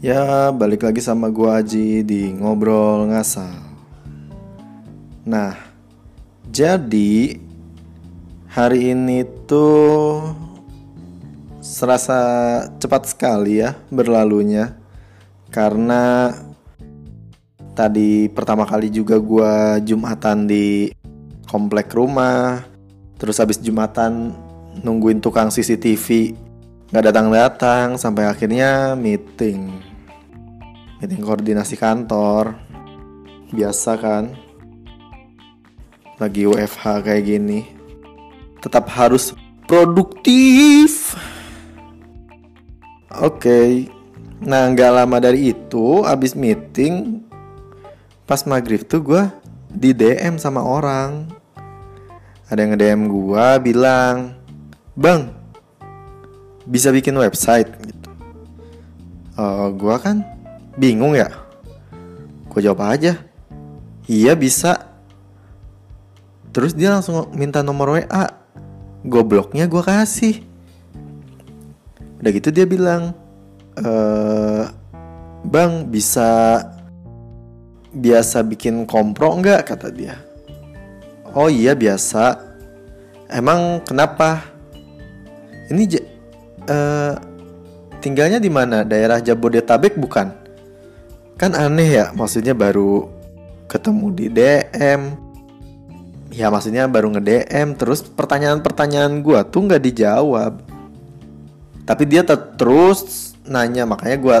Ya, balik lagi sama gua Aji di Ngobrol Ngasal. Nah, jadi hari ini tuh serasa cepat sekali ya berlalunya karena tadi pertama kali juga gua Jumatan di komplek rumah. Terus habis Jumatan nungguin tukang CCTV nggak datang-datang sampai akhirnya meeting meeting koordinasi kantor. Biasa kan? Lagi WFH kayak gini. Tetap harus produktif. Oke. Okay. nah nggak lama dari itu abis meeting pas maghrib tuh gue di DM sama orang. Ada yang nge-DM gue bilang bang bisa bikin website? Gitu. Uh, gue kan Bingung ya? Gue jawab aja. Iya bisa. Terus dia langsung minta nomor WA. Gobloknya gue kasih. Udah gitu dia bilang, e, Bang bisa biasa bikin kompro nggak kata dia. Oh iya biasa. Emang kenapa? Ini uh, tinggalnya di mana? Daerah Jabodetabek bukan? Kan aneh ya, maksudnya baru ketemu di DM. Ya maksudnya baru nge-DM terus pertanyaan-pertanyaan gue tuh nggak dijawab. Tapi dia terus nanya makanya gue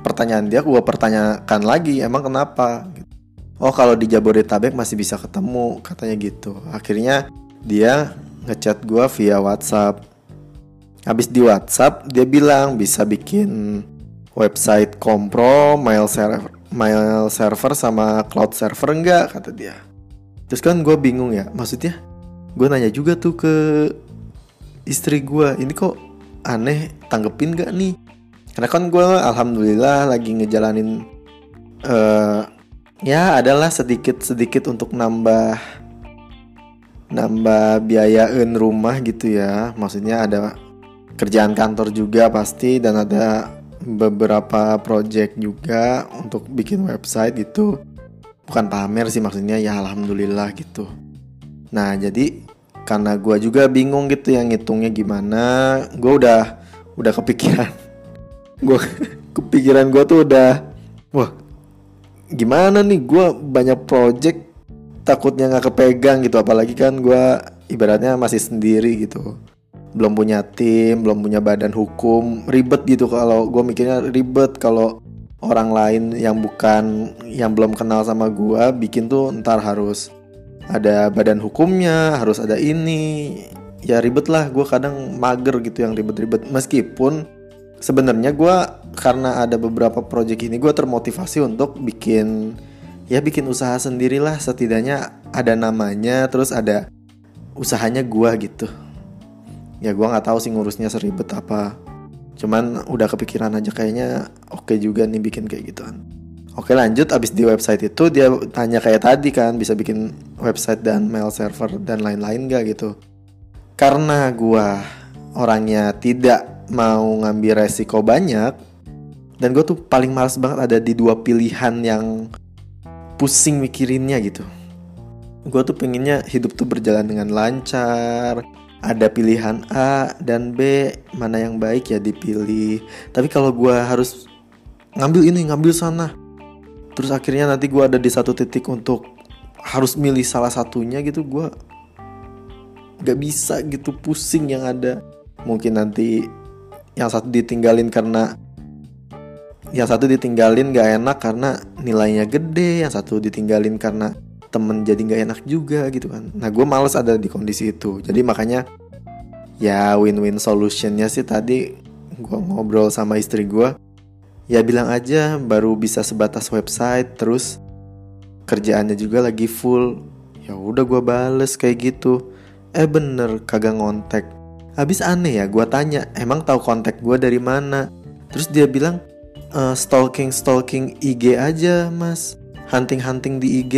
pertanyaan dia gue pertanyakan lagi emang kenapa? Oh kalau di Jabodetabek masih bisa ketemu katanya gitu. Akhirnya dia ngechat gue via WhatsApp. Habis di WhatsApp dia bilang bisa bikin website kompro, mail server, mail server sama cloud server enggak kata dia. Terus kan gue bingung ya, maksudnya gue nanya juga tuh ke istri gue, ini kok aneh tanggepin gak nih? Karena kan gue alhamdulillah lagi ngejalanin uh, ya adalah sedikit sedikit untuk nambah nambah biayain rumah gitu ya. Maksudnya ada kerjaan kantor juga pasti dan ada beberapa project juga untuk bikin website gitu. Bukan pamer sih maksudnya ya alhamdulillah gitu. Nah jadi karena gue juga bingung gitu yang ngitungnya gimana gue udah udah kepikiran. Gue kepikiran gue tuh udah wah gimana nih? Gue banyak project takutnya nggak kepegang gitu. Apalagi kan gue ibaratnya masih sendiri gitu belum punya tim, belum punya badan hukum, ribet gitu kalau gue mikirnya ribet kalau orang lain yang bukan yang belum kenal sama gue bikin tuh ntar harus ada badan hukumnya, harus ada ini, ya ribet lah. Gue kadang mager gitu yang ribet-ribet. Meskipun sebenarnya gue karena ada beberapa project ini gue termotivasi untuk bikin ya bikin usaha sendirilah setidaknya ada namanya terus ada usahanya gue gitu ya gue nggak tahu sih ngurusnya seribet apa. Cuman udah kepikiran aja kayaknya oke okay juga nih bikin kayak gituan. Oke lanjut. Abis di website itu dia tanya kayak tadi kan bisa bikin website dan mail server dan lain-lain gak gitu. Karena gue orangnya tidak mau ngambil resiko banyak dan gue tuh paling males banget ada di dua pilihan yang pusing mikirinnya gitu. Gue tuh pengennya hidup tuh berjalan dengan lancar ada pilihan A dan B mana yang baik ya dipilih. Tapi kalau gue harus ngambil ini ngambil sana. Terus akhirnya nanti gue ada di satu titik untuk harus milih salah satunya gitu gue gak bisa gitu pusing yang ada. Mungkin nanti yang satu ditinggalin karena yang satu ditinggalin gak enak karena nilainya gede yang satu ditinggalin karena temen jadi nggak enak juga gitu kan. Nah gue males ada di kondisi itu. Jadi makanya ya win-win solutionnya sih tadi gue ngobrol sama istri gue ya bilang aja baru bisa sebatas website terus kerjaannya juga lagi full. Ya udah gue bales kayak gitu. Eh bener kagak ngontek. Habis aneh ya gue tanya emang tahu kontak gue dari mana? Terus dia bilang e, stalking stalking IG aja mas. Hunting hunting di IG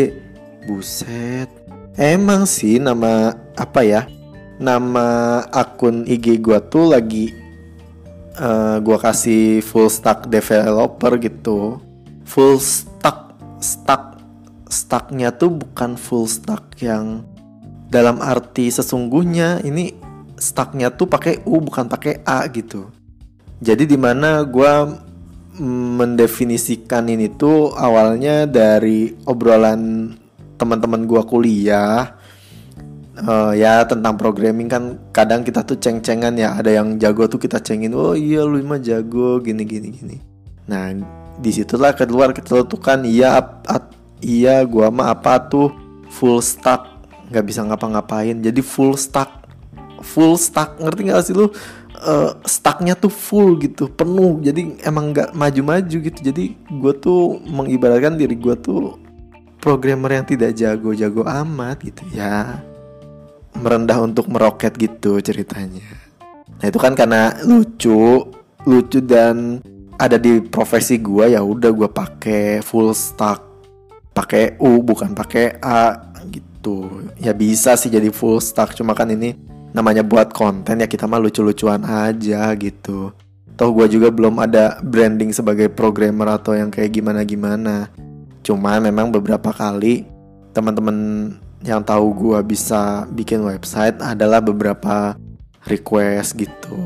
Buset. Emang sih nama apa ya? Nama akun IG gua tuh lagi uh, gue kasih full stack developer gitu full stack stack stacknya tuh bukan full stack yang dalam arti sesungguhnya ini stacknya tuh pakai U bukan pakai A gitu jadi di mana gue mendefinisikan ini tuh awalnya dari obrolan teman-teman gue kuliah uh, ya tentang programming kan kadang kita tuh ceng-cengan ya. Ada yang jago tuh kita cengin oh iya lu mah jago gini gini gini. Nah di situlah keluar ketelutukan iya ap, iya gua mah apa tuh full stack nggak bisa ngapa-ngapain. Jadi full stack full stack ngerti gak sih lu? Uh, stacknya tuh full gitu penuh. Jadi emang nggak maju-maju gitu. Jadi gue tuh mengibaratkan diri gue tuh programmer yang tidak jago-jago amat gitu ya merendah untuk meroket gitu ceritanya. Nah itu kan karena lucu, lucu dan ada di profesi gue ya udah gue pakai full stack, pakai U bukan pakai A gitu. Ya bisa sih jadi full stack, cuma kan ini namanya buat konten ya kita mah lucu-lucuan aja gitu. Toh gue juga belum ada branding sebagai programmer atau yang kayak gimana-gimana. Cuma memang beberapa kali teman-teman yang tahu gue bisa bikin website adalah beberapa request gitu.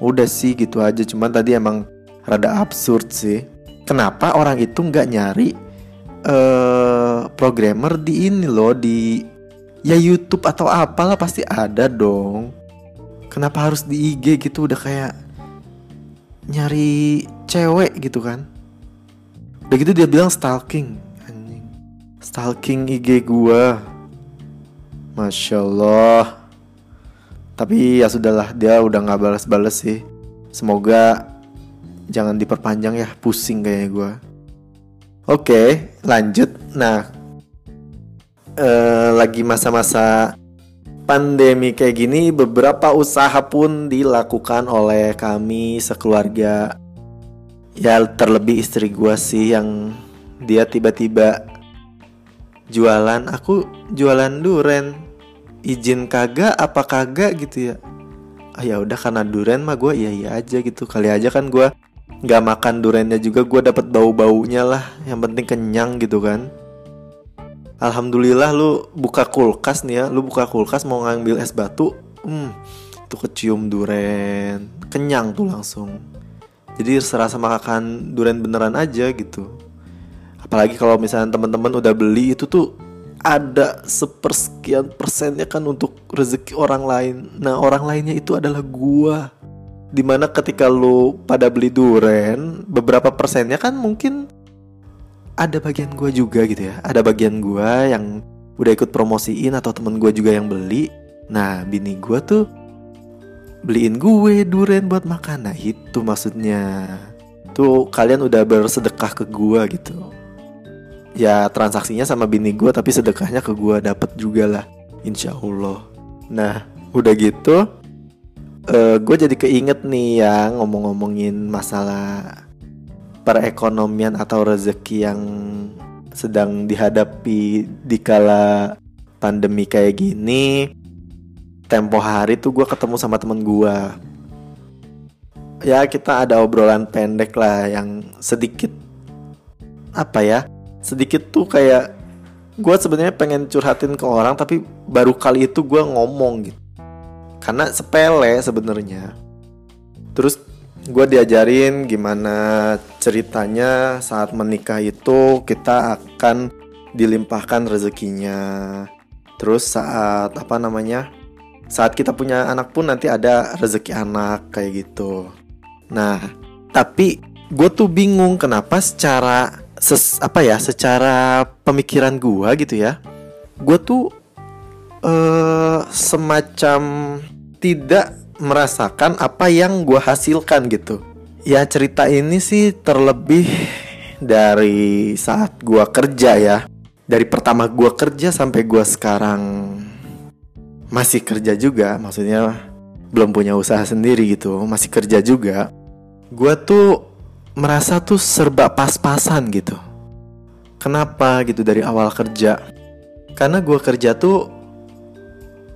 Udah sih gitu aja. Cuman tadi emang rada absurd sih. Kenapa orang itu nggak nyari uh, programmer di ini loh di ya YouTube atau apalah pasti ada dong. Kenapa harus di IG gitu? Udah kayak nyari cewek gitu kan udah gitu dia bilang stalking stalking IG gua. Masya Allah Tapi ya sudahlah dia udah gak balas-balas sih. Semoga jangan diperpanjang ya pusing kayaknya gua. Oke lanjut. Nah eh, Lagi masa-masa pandemi kayak gini Beberapa usaha pun dilakukan oleh kami sekeluarga Ya terlebih istri gua sih yang dia tiba-tiba jualan. Aku jualan duren. Izin kagak apa kagak gitu ya. Ah ya udah karena duren mah gue iya iya aja gitu. Kali aja kan gue nggak makan durennya juga gue dapat bau baunya lah. Yang penting kenyang gitu kan. Alhamdulillah lu buka kulkas nih ya. Lu buka kulkas mau ngambil es batu hmm itu kecium duren. Kenyang tuh langsung jadi serasa makan duren beneran aja gitu. Apalagi kalau misalnya teman-teman udah beli itu tuh ada sepersekian persennya kan untuk rezeki orang lain. Nah orang lainnya itu adalah gua. Di mana ketika lu pada beli duren beberapa persennya kan mungkin ada bagian gua juga gitu ya. Ada bagian gua yang udah ikut promosiin atau temen gua juga yang beli. Nah bini gua tuh beliin gue duren buat makan. Nah itu maksudnya. Tuh kalian udah bersedekah ke gua gitu. Ya transaksinya sama bini gue tapi sedekahnya ke gue dapet juga lah. Insya Allah. Nah udah gitu uh, eh, gue jadi keinget nih ya ngomong-ngomongin masalah perekonomian atau rezeki yang sedang dihadapi di kala pandemi kayak gini tempo hari tuh gue ketemu sama temen gue ya kita ada obrolan pendek lah yang sedikit apa ya sedikit tuh kayak gue sebenarnya pengen curhatin ke orang tapi baru kali itu gue ngomong gitu. Karena sepele sebenarnya. Terus gue diajarin gimana ceritanya saat menikah itu kita akan dilimpahkan rezekinya. Terus saat apa namanya saat kita punya anak pun nanti ada rezeki anak kayak gitu. Nah tapi gue tuh bingung kenapa secara ses apa ya secara pemikiran gua gitu ya gua tuh uh, semacam tidak merasakan apa yang gua hasilkan gitu. Ya cerita ini sih terlebih dari saat gua kerja ya. Dari pertama gua kerja sampai gua sekarang masih kerja juga maksudnya belum punya usaha sendiri gitu masih kerja juga gua tuh merasa tuh serba pas-pasan gitu. Kenapa gitu dari awal kerja? Karena gue kerja tuh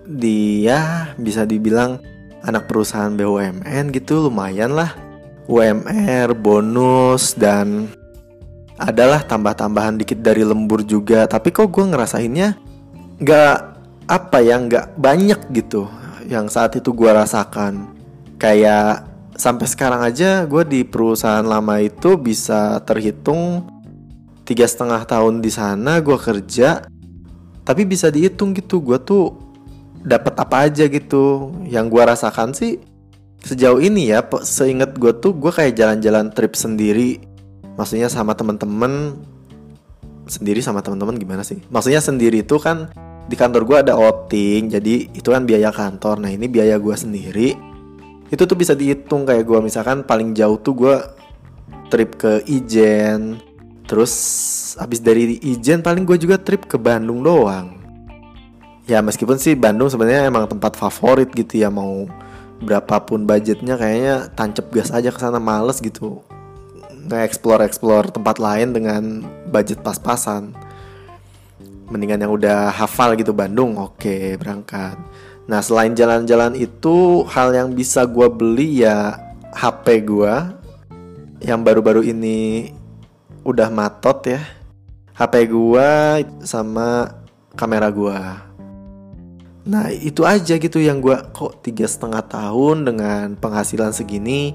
dia bisa dibilang anak perusahaan BUMN gitu lumayan lah UMR, bonus dan adalah tambah-tambahan dikit dari lembur juga tapi kok gue ngerasainnya nggak apa ya nggak banyak gitu yang saat itu gue rasakan. Kayak sampai sekarang aja gue di perusahaan lama itu bisa terhitung tiga setengah tahun di sana gue kerja tapi bisa dihitung gitu gue tuh dapat apa aja gitu. Yang gue rasakan sih sejauh ini ya seingat gue tuh gue kayak jalan-jalan trip sendiri. Maksudnya sama temen-temen sendiri sama teman-teman gimana sih? Maksudnya sendiri itu kan di kantor gue ada outing jadi itu kan biaya kantor. Nah ini biaya gue sendiri itu tuh bisa dihitung kayak gue misalkan paling jauh tuh gue trip ke Ijen. Terus habis dari Ijen paling gue juga trip ke Bandung doang. Ya meskipun sih Bandung sebenarnya emang tempat favorit gitu ya. Mau berapapun budgetnya kayaknya tancap gas aja ke sana males gitu. Nge-explore explore tempat lain dengan budget pas-pasan mendingan yang udah hafal gitu Bandung. Oke berangkat. Nah selain jalan-jalan itu hal yang bisa gue beli ya HP gue yang baru-baru ini udah matot ya. HP gua sama kamera gua. Nah itu aja gitu yang gua kok tiga setengah tahun dengan penghasilan segini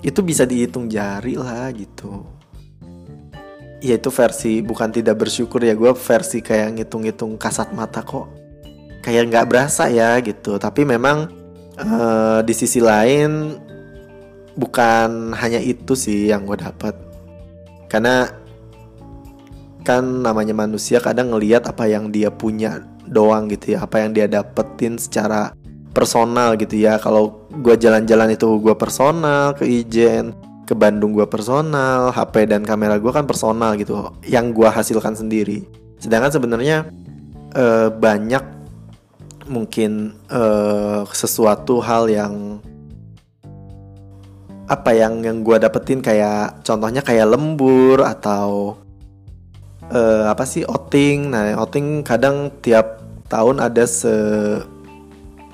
itu bisa dihitung jari lah gitu. Ya itu versi bukan tidak bersyukur ya gue versi kayak ngitung-ngitung kasat mata kok. Kayak nggak berasa ya gitu. Tapi memang uh, di sisi lain bukan hanya itu sih yang gue dapat. Karena kan namanya manusia kadang ngelihat apa yang dia punya doang gitu ya apa yang dia dapetin secara personal gitu ya. Kalau gue jalan-jalan itu gue personal ke Ijen ke Bandung gue personal HP dan kamera gue kan personal gitu yang gue hasilkan sendiri. Sedangkan sebenarnya e, banyak mungkin e, sesuatu hal yang apa yang yang gue dapetin kayak contohnya kayak lembur atau uh, apa sih outing. Nah outing kadang tiap tahun ada se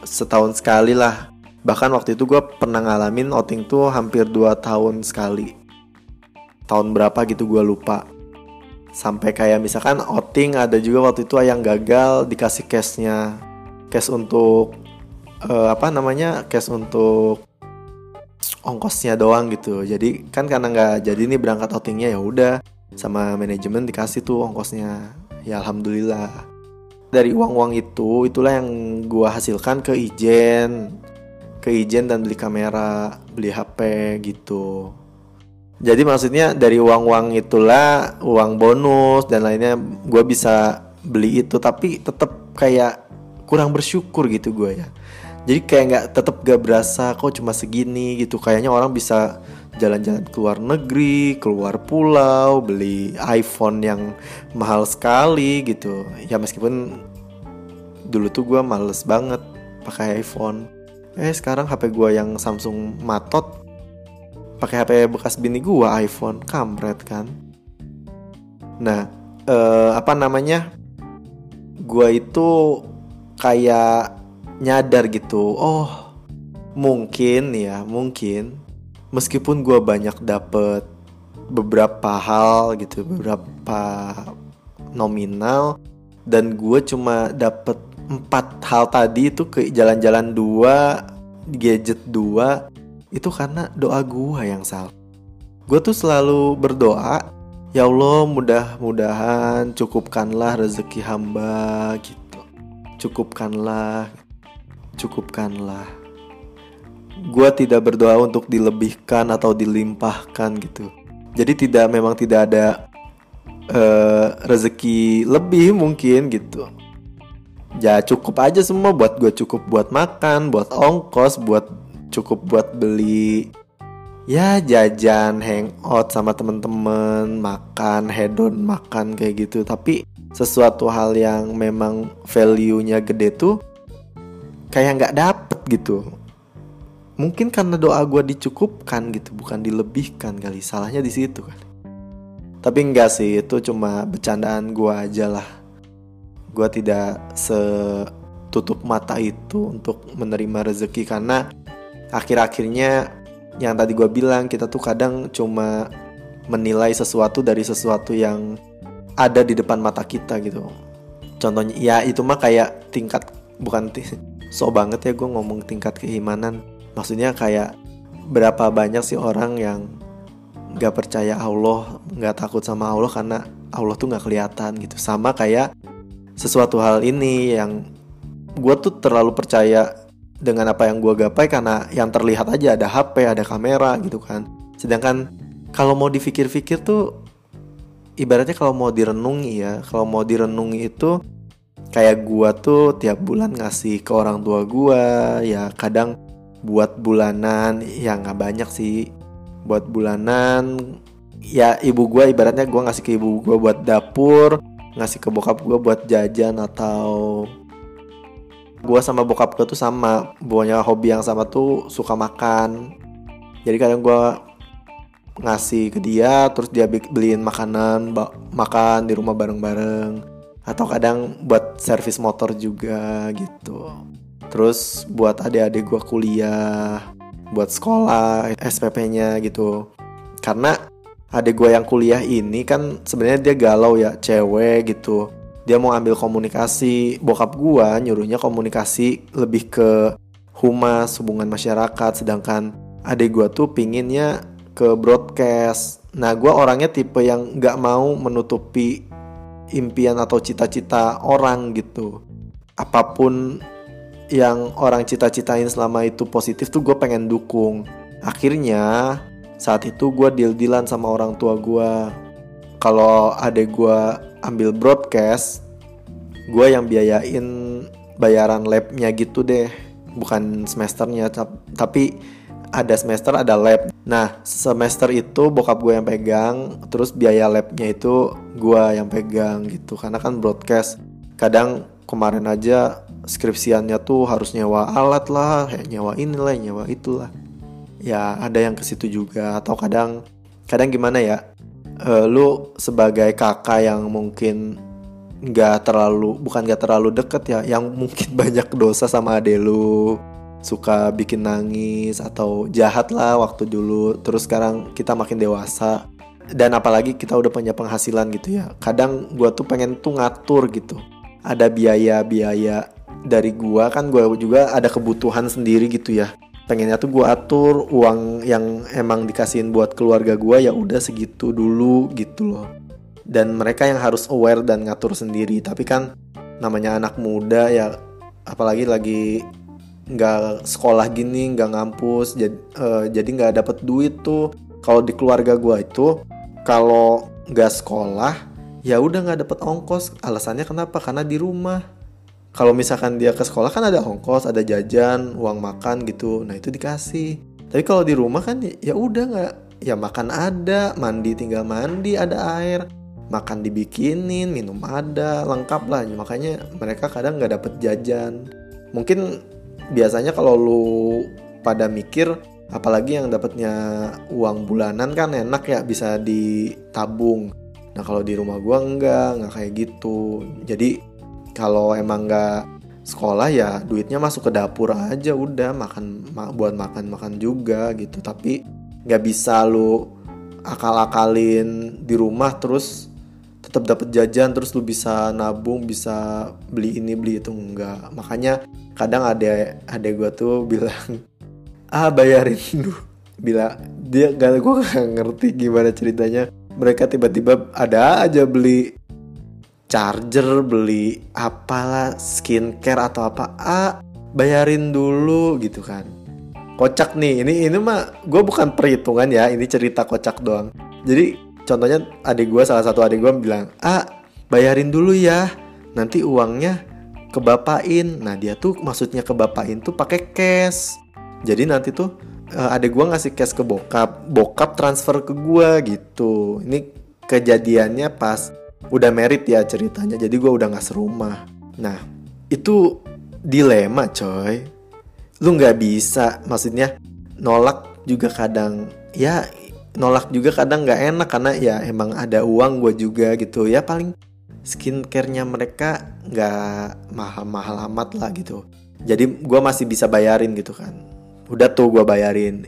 setahun sekali lah bahkan waktu itu gue pernah ngalamin outing tuh hampir 2 tahun sekali. Tahun berapa gitu gue lupa. Sampai kayak misalkan outing ada juga waktu itu yang gagal dikasih cashnya. Cash untuk uh, apa namanya cash untuk ongkosnya doang gitu. Jadi kan karena nggak jadi nih berangkat outingnya ya udah sama manajemen dikasih tuh ongkosnya. Ya alhamdulillah. Dari uang-uang itu itulah yang gua hasilkan ke Ijen ke Ijen dan beli kamera beli HP gitu. Jadi maksudnya dari uang-uang itulah uang bonus dan lainnya gue bisa beli itu. Tapi tetap kayak kurang bersyukur gitu gue ya. Jadi kayak nggak tetap gak berasa kok cuma segini gitu. Kayaknya orang bisa jalan-jalan ke luar negeri keluar pulau beli iPhone yang mahal sekali gitu. Ya meskipun dulu tuh gue males banget pakai iPhone eh sekarang HP gue yang Samsung matot. Pakai HP bekas bini gue iPhone. Kampret kan? Nah eh, apa namanya? Gue itu kayak nyadar gitu. Oh mungkin ya mungkin meskipun gue banyak dapet beberapa hal gitu beberapa nominal dan gue cuma dapet empat hal tadi itu ke jalan-jalan dua gadget dua itu karena doa gue yang salah gue tuh selalu berdoa ya Allah mudah-mudahan cukupkanlah rezeki hamba gitu cukupkanlah cukupkanlah. Gua tidak berdoa untuk dilebihkan atau dilimpahkan gitu. Jadi tidak memang tidak ada uh, rezeki lebih mungkin gitu. Ya cukup aja semua buat gue cukup buat makan, buat ongkos, buat cukup buat beli ya jajan, hangout sama temen-temen, makan, hedon, makan kayak gitu. Tapi sesuatu hal yang memang value-nya gede tuh kayak nggak dapet gitu. Mungkin karena doa gue dicukupkan gitu bukan dilebihkan kali. Salahnya di situ kan tapi enggak sih itu cuma bercandaan gue aja lah gue tidak se tutup mata itu untuk menerima rezeki karena akhir-akhirnya yang tadi gue bilang kita tuh kadang cuma menilai sesuatu dari sesuatu yang ada di depan mata kita gitu. Contohnya ya itu mah kayak tingkat bukan so banget ya gue ngomong tingkat keimanan. Maksudnya kayak berapa banyak sih orang yang nggak percaya Allah nggak takut sama Allah karena Allah tuh nggak kelihatan gitu. Sama kayak sesuatu hal ini yang gue tuh terlalu percaya dengan apa yang gue gapai karena yang terlihat aja ada HP ada kamera gitu kan. Sedangkan kalau mau dipikir-pikir tuh ibaratnya kalau mau direnungi ya kalau mau direnungi itu kayak gua tuh tiap bulan ngasih ke orang tua gua ya kadang buat bulanan ya nggak banyak sih. Buat bulanan ya ibu gua ibaratnya gua ngasih ke ibu gua buat dapur ngasih ke bokap gua buat jajan atau gua sama bokap gua tuh sama punya hobi yang sama tuh suka makan. Jadi kadang gua ngasih ke dia terus dia beliin makanan makan di rumah bareng-bareng. Atau kadang buat servis motor juga gitu. Terus buat adik-adik gue kuliah buat sekolah SPP-nya gitu. Karena adik gue yang kuliah ini kan sebenarnya dia galau ya cewek gitu dia mau ambil komunikasi bokap gue nyuruhnya komunikasi lebih ke humas hubungan masyarakat sedangkan adik gue tuh pinginnya ke broadcast. Nah, gue orangnya tipe yang nggak mau menutupi impian atau cita-cita orang gitu. Apa pun yang orang cita-citain selama itu positif tuh gue pengen dukung. Akhirnya saat itu gue deal-dealan sama orang tua gue. Kalau adek gue ambil broadcast, gue yang biayain bayaran labnya gitu deh. Bukan semesternya, tapi ada semester ada lab. Nah semester itu bokap gue yang pegang, terus biaya labnya itu gue yang pegang gitu. Karena kan broadcast. Kadang kemarin aja skripsiannya tuh harus nyewa alat lah, nyewa inilah, nyewa itulah. Ya ada yang ke situ juga. Atau kadang kadang gimana ya? Uh, lu sebagai kakak yang mungkin nggak terlalu bukan nggak terlalu deket ya yang mungkin banyak dosa sama ade lu suka bikin nangis atau jahat lah waktu dulu terus sekarang kita makin dewasa dan apalagi kita udah punya penghasilan gitu ya kadang gue tuh pengen tuh ngatur gitu ada biaya-biaya dari gue kan gue juga ada kebutuhan sendiri gitu ya pengennya tuh gue atur uang yang emang dikasihin buat keluarga gue ya udah segitu dulu gitu loh. Dan mereka yang harus aware dan ngatur sendiri. Tapi kan namanya anak muda ya apalagi lagi nggak sekolah gini nggak ngampus jadi uh, jadi nggak dapet duit tuh. Kalau di keluarga gue itu kalau nggak sekolah ya udah nggak dapet ongkos. Alasannya kenapa? Karena di rumah kalau misalkan dia ke sekolah kan ada ongkos ada jajan uang makan gitu. Nah itu dikasih. Tapi kalau di rumah kan ya udah nggak. Ya makan ada mandi tinggal mandi ada air. Makan dibikinin minum ada lengkap lah. Makanya mereka kadang nggak dapet jajan. Mungkin biasanya kalau lu pada mikir apalagi yang dapatnya uang bulanan kan enak ya bisa ditabung. Nah kalau di rumah gua enggak nggak kayak gitu. Jadi kalau emang nggak sekolah ya duitnya masuk ke dapur aja udah makan ma buat makan makan juga gitu. Tapi nggak bisa lu akal-akalin di rumah terus tetap dapat jajan terus lu bisa nabung bisa beli ini beli itu enggak makanya kadang ada ada gue tuh bilang ah bayarin dulu. Bila dia gak gue gak ngerti gimana ceritanya. Mereka tiba-tiba ada aja beli charger beli apalah skincare atau apa ah bayarin dulu gitu kan. Kocak nih ini ini mah gue bukan perhitungan ya ini cerita kocak doang. Jadi contohnya adik gue salah satu adik gue bilang ah bayarin dulu ya nanti uangnya kebapain. Nah dia tuh maksudnya kebapain tuh pakai cash. Jadi nanti tuh uh, adek gue ngasih cash ke bokap bokap transfer ke gue gitu. Ini kejadiannya pas udah merit ya ceritanya jadi gue udah nggak serumah. Nah itu dilema coy. Lu nggak bisa maksudnya nolak juga kadang ya nolak juga kadang nggak enak karena ya emang ada uang gue juga gitu. Ya paling skincare-nya mereka nggak mahal-mahal amat lah gitu. Jadi gue masih bisa bayarin gitu kan. Udah tuh gue bayarin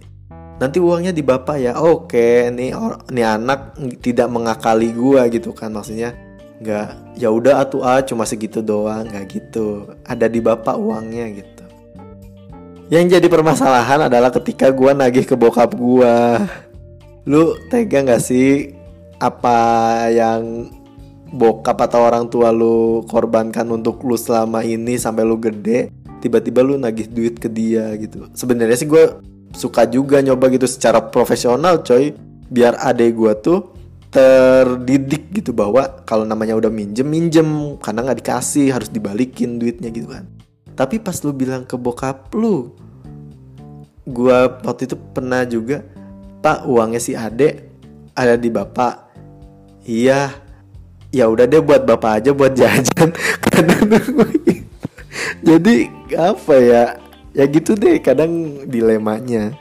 nanti uangnya di bapak ya. Oke nih nih anak tidak mengakali gue gitu kan. Maksudnya nggak ya udah atuh ah cuma segitu doang nggak gitu. Ada di bapak uangnya gitu. Yang jadi permasalahan adalah ketika gue nagih ke bokap gue lu tega nggak sih apa yang bokap atau orang tua lu korbankan untuk lu selama ini sampai lu gede tiba-tiba lu nagih duit ke dia gitu? Sebenarnya sih gue suka juga nyoba gitu secara profesional coy. Biar adek gue tuh terdidik gitu bahwa kalau namanya udah minjem minjem. Karena nggak dikasih harus dibalikin duitnya gitu kan. Tapi pas lu bilang ke bokap lu gue waktu itu pernah juga pak uangnya si adek ada di bapak. Iya. Ya udah deh buat bapak aja buat jajan. Kadang jadi apa ya ya gitu deh kadang dilemanya.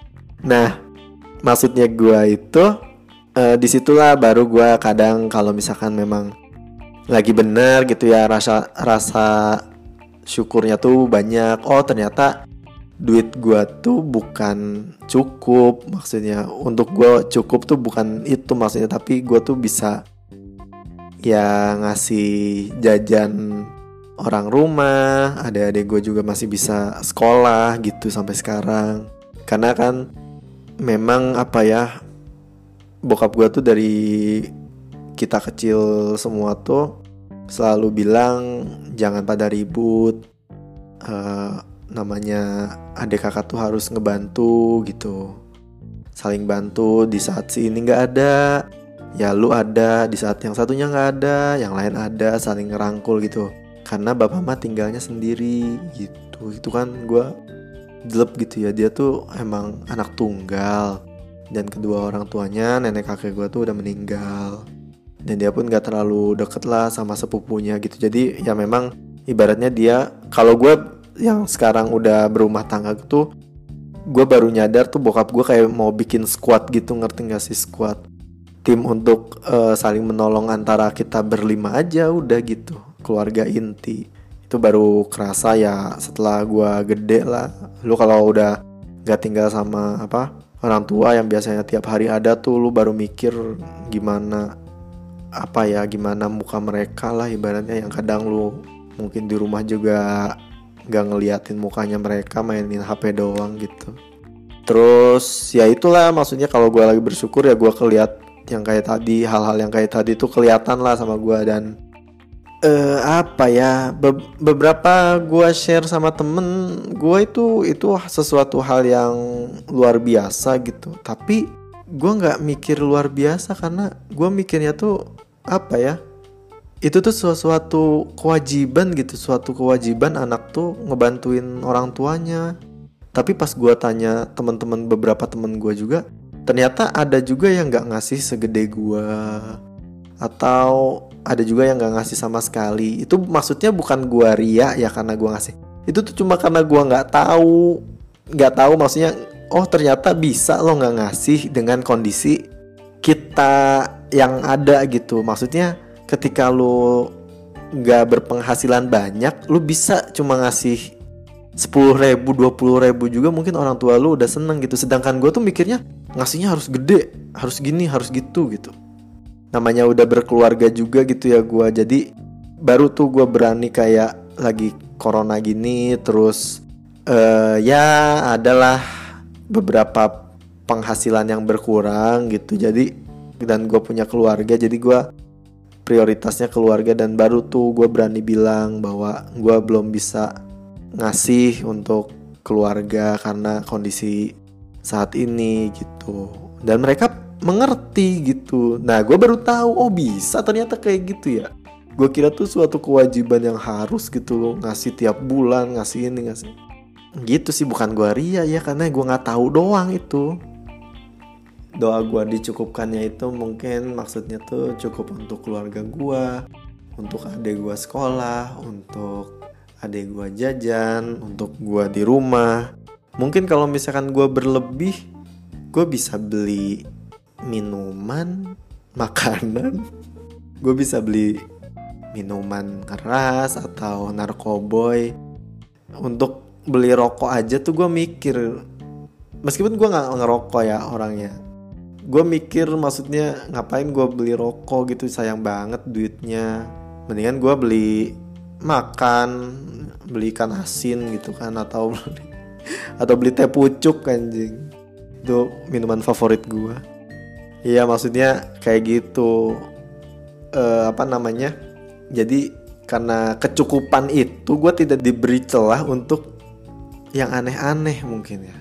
Nah maksudnya gue itu uh, di situlah baru gue kadang kalau misalkan memang lagi bener gitu ya rasa rasa syukurnya tuh banyak. Oh ternyata duit gue tuh bukan cukup. Maksudnya untuk gue cukup tuh bukan itu maksudnya tapi gue tuh bisa ya ngasih jajan orang rumah, adik-adik gue juga masih bisa sekolah gitu sampai sekarang. Karena kan memang apa ya bokap gue tuh dari kita kecil semua tuh selalu bilang jangan pada ribut. Uh, namanya adik kakak tuh harus ngebantu gitu saling bantu di saat si ini nggak ada ya lu ada di saat yang satunya nggak ada yang lain ada saling ngerangkul gitu karena bapak mah tinggalnya sendiri gitu. Itu kan gue jelek gitu ya. Dia tuh emang anak tunggal. Dan kedua orang tuanya nenek kakek gue tuh udah meninggal. Dan dia pun gak terlalu deket lah sama sepupunya gitu. Jadi ya memang ibaratnya dia kalau gue yang sekarang udah berumah tangga tuh gue baru nyadar tuh bokap gue kayak mau bikin squad gitu. Ngerti gak sih squad? Tim untuk uh, saling menolong antara kita berlima aja udah gitu keluarga inti. Itu baru kerasa ya setelah gua gede lah. Lu kalau udah gak tinggal sama apa orang tua yang biasanya tiap hari ada tuh lu baru mikir gimana apa ya gimana muka mereka lah ibaratnya. Yang kadang lu mungkin di rumah juga gak ngeliatin mukanya mereka mainin HP doang gitu. Terus ya itulah maksudnya kalau gue lagi bersyukur ya gue keliat yang kayak tadi hal-hal yang kayak tadi tuh kelihatan lah sama gue dan uh, apa ya? Be beberapa gue share sama temen gue itu itu sesuatu hal yang luar biasa gitu. Tapi gue nggak mikir luar biasa karena gue mikirnya tuh apa ya? Itu tuh sesuatu kewajiban gitu suatu kewajiban anak tuh ngebantuin orang tuanya. Tapi pas gue tanya teman-teman beberapa temen gue juga ternyata ada juga yang nggak ngasih segede gue atau ada juga yang nggak ngasih sama sekali. Itu maksudnya bukan gua ria ya karena gua ngasih. Itu tuh cuma karena gua nggak tahu. Nggak tahu maksudnya oh ternyata bisa lo nggak ngasih dengan kondisi kita yang ada gitu. Maksudnya ketika lo nggak berpenghasilan banyak lo bisa cuma ngasih sepuluh ribu dua puluh ribu juga mungkin orang tua lo udah seneng gitu. Sedangkan gue tuh mikirnya ngasihnya harus gede harus gini harus gitu gitu namanya udah berkeluarga juga gitu ya gue jadi baru tuh gue berani kayak lagi corona gini terus uh, ya adalah beberapa penghasilan yang berkurang gitu. Jadi dan gue punya keluarga jadi gue prioritasnya keluarga. Dan baru tuh gue berani bilang bahwa gue belum bisa ngasih untuk keluarga karena kondisi saat ini gitu. Dan mereka mengerti gitu. Nah, gue baru tahu oh bisa ternyata kayak gitu ya. Gue kira tuh suatu kewajiban yang harus gitu loh ngasih tiap bulan ngasih ini ngasih. Gitu sih bukan gue ria ya karena gue nggak tahu doang itu. Doa gue dicukupkannya itu mungkin maksudnya tuh cukup untuk keluarga gue, untuk adik gue sekolah, untuk adik gue jajan, untuk gue di rumah. Mungkin kalau misalkan gue berlebih, gue bisa beli minuman makanan. Gue bisa beli minuman keras atau narkoboy. Untuk beli rokok aja tuh gue mikir meskipun gue nggak ngerokok ya orangnya gue mikir maksudnya ngapain gue beli rokok gitu sayang banget duitnya. Mendingan gue beli makan beli ikan asin gitu kan atau beli atau beli teh pucuk anjing. Itu minuman favorit gue iya maksudnya kayak gitu. Uh, apa namanya? Jadi karena kecukupan itu gue tidak diberi celah untuk yang aneh-aneh mungkin ya.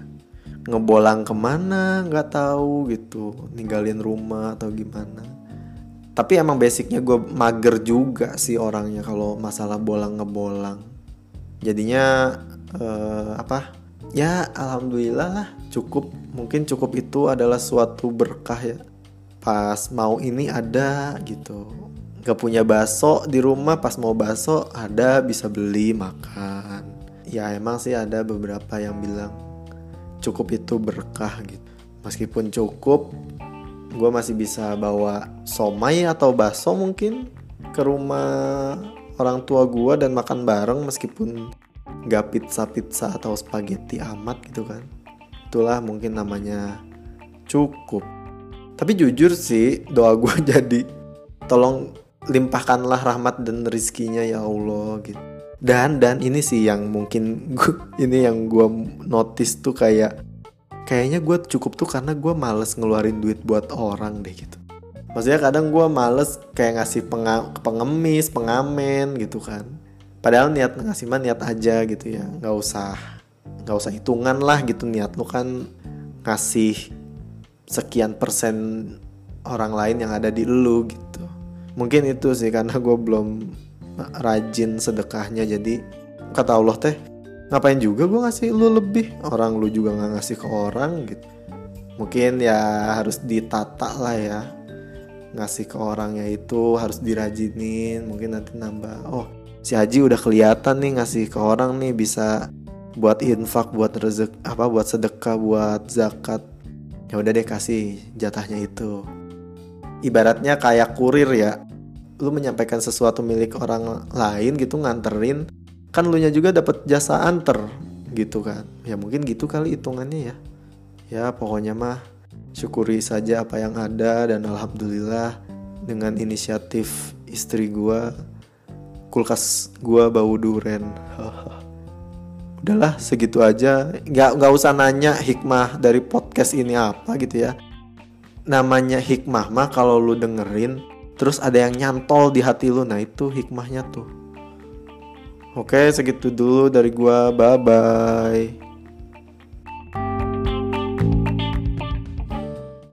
Ngebolang ke mana nggak tahu gitu ninggalin rumah atau gimana. Tapi emang basicnya gue mager juga sih orangnya kalau masalah bolang ngebolang. Jadinya uh, apa? Ya alhamdulillah lah cukup. Mungkin cukup itu adalah suatu berkah ya pas mau ini ada gitu. Gak punya bakso di rumah pas mau bakso ada bisa beli makan. Ya emang sih ada beberapa yang bilang cukup itu berkah gitu. Meskipun cukup gue masih bisa bawa somai atau bakso mungkin ke rumah orang tua gue dan makan bareng meskipun gak pizza pizza atau spaghetti amat gitu kan. Itulah mungkin namanya cukup tapi jujur sih doa gue jadi tolong limpahkanlah rahmat dan rizkinya ya Allah gitu. Dan dan ini sih yang mungkin gua, ini yang gue notice tuh kayak kayaknya gue cukup tuh karena gue males ngeluarin duit buat orang deh gitu. Maksudnya kadang gue males kayak ngasih pengemis pengamen gitu kan. Padahal niat ngasih mah niat aja gitu ya nggak usah nggak usah hitungan lah gitu. Niat lu kan ngasih sekian persen orang lain yang ada di lu gitu. Mungkin itu sih karena gue belum rajin sedekahnya jadi kata Allah teh ngapain juga gue ngasih lu lebih? Orang lu juga nggak ngasih ke orang gitu. Mungkin ya harus ditata lah ya. Ngasih ke orangnya itu harus dirajinin mungkin nanti nambah oh si Haji udah kelihatan nih ngasih ke orang nih bisa buat infak buat rezek apa buat sedekah buat zakat ya udah deh kasih jatahnya itu. Ibaratnya kayak kurir ya. Lu menyampaikan sesuatu milik orang lain gitu nganterin kan lu nya juga dapat jasa anter gitu kan. Ya mungkin gitu kali hitungannya ya. Ya pokoknya mah syukuri saja apa yang ada dan alhamdulillah dengan inisiatif istri gua kulkas gua bau duren udahlah segitu aja. Nggak nggak usah nanya hikmah dari podcast ini apa gitu ya. Namanya hikmah mah kalau lu dengerin terus ada yang nyantol di hati lu nah itu hikmahnya tuh. Oke segitu dulu dari gua. Bye bye